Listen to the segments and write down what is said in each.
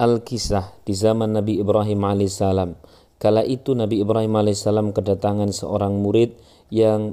Al-Kisah di zaman Nabi Ibrahim alaihissalam. Kala itu Nabi Ibrahim alaihissalam kedatangan seorang murid yang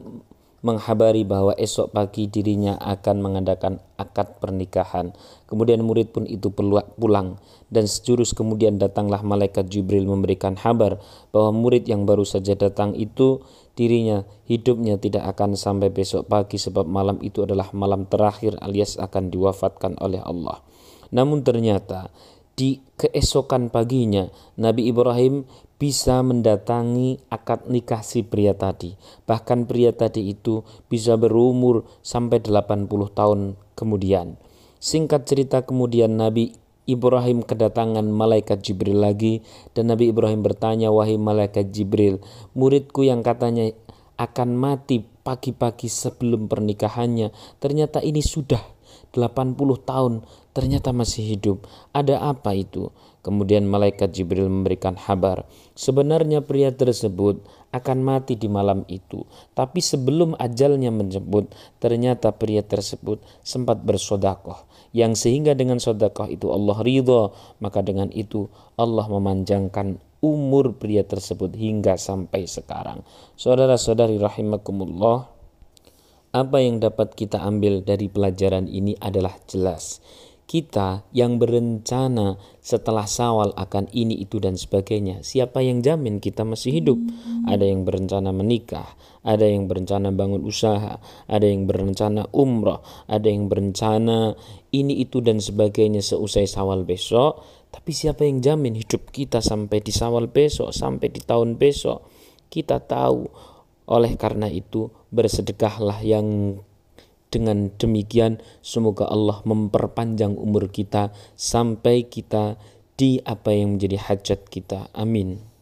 menghabari bahwa esok pagi dirinya akan mengadakan akad pernikahan. Kemudian murid pun itu pulang dan sejurus kemudian datanglah malaikat Jibril memberikan kabar bahwa murid yang baru saja datang itu dirinya hidupnya tidak akan sampai besok pagi sebab malam itu adalah malam terakhir alias akan diwafatkan oleh Allah. Namun ternyata di keesokan paginya Nabi Ibrahim bisa mendatangi akad nikah si pria tadi. Bahkan pria tadi itu bisa berumur sampai 80 tahun kemudian. Singkat cerita kemudian Nabi Ibrahim kedatangan malaikat Jibril lagi dan Nabi Ibrahim bertanya wahai malaikat Jibril muridku yang katanya akan mati pagi-pagi sebelum pernikahannya ternyata ini sudah 80 tahun ternyata masih hidup ada apa itu Kemudian malaikat Jibril memberikan kabar, sebenarnya pria tersebut akan mati di malam itu. Tapi sebelum ajalnya menjemput, ternyata pria tersebut sempat bersodakoh. Yang sehingga dengan sodakoh itu Allah ridho, maka dengan itu Allah memanjangkan umur pria tersebut hingga sampai sekarang. Saudara-saudari rahimakumullah, apa yang dapat kita ambil dari pelajaran ini adalah jelas. Kita yang berencana setelah sawal akan ini itu dan sebagainya siapa yang jamin kita masih hidup? Ada yang berencana menikah ada yang berencana bangun usaha ada yang berencana umroh ada yang berencana ini itu dan sebagainya seusai sawal besok. Tapi siapa yang jamin hidup kita sampai di sawal besok sampai di tahun besok? Kita tahu oleh karena itu bersedekahlah yang dengan demikian semoga Allah memperpanjang umur kita sampai kita di apa yang menjadi hajat kita. Amin.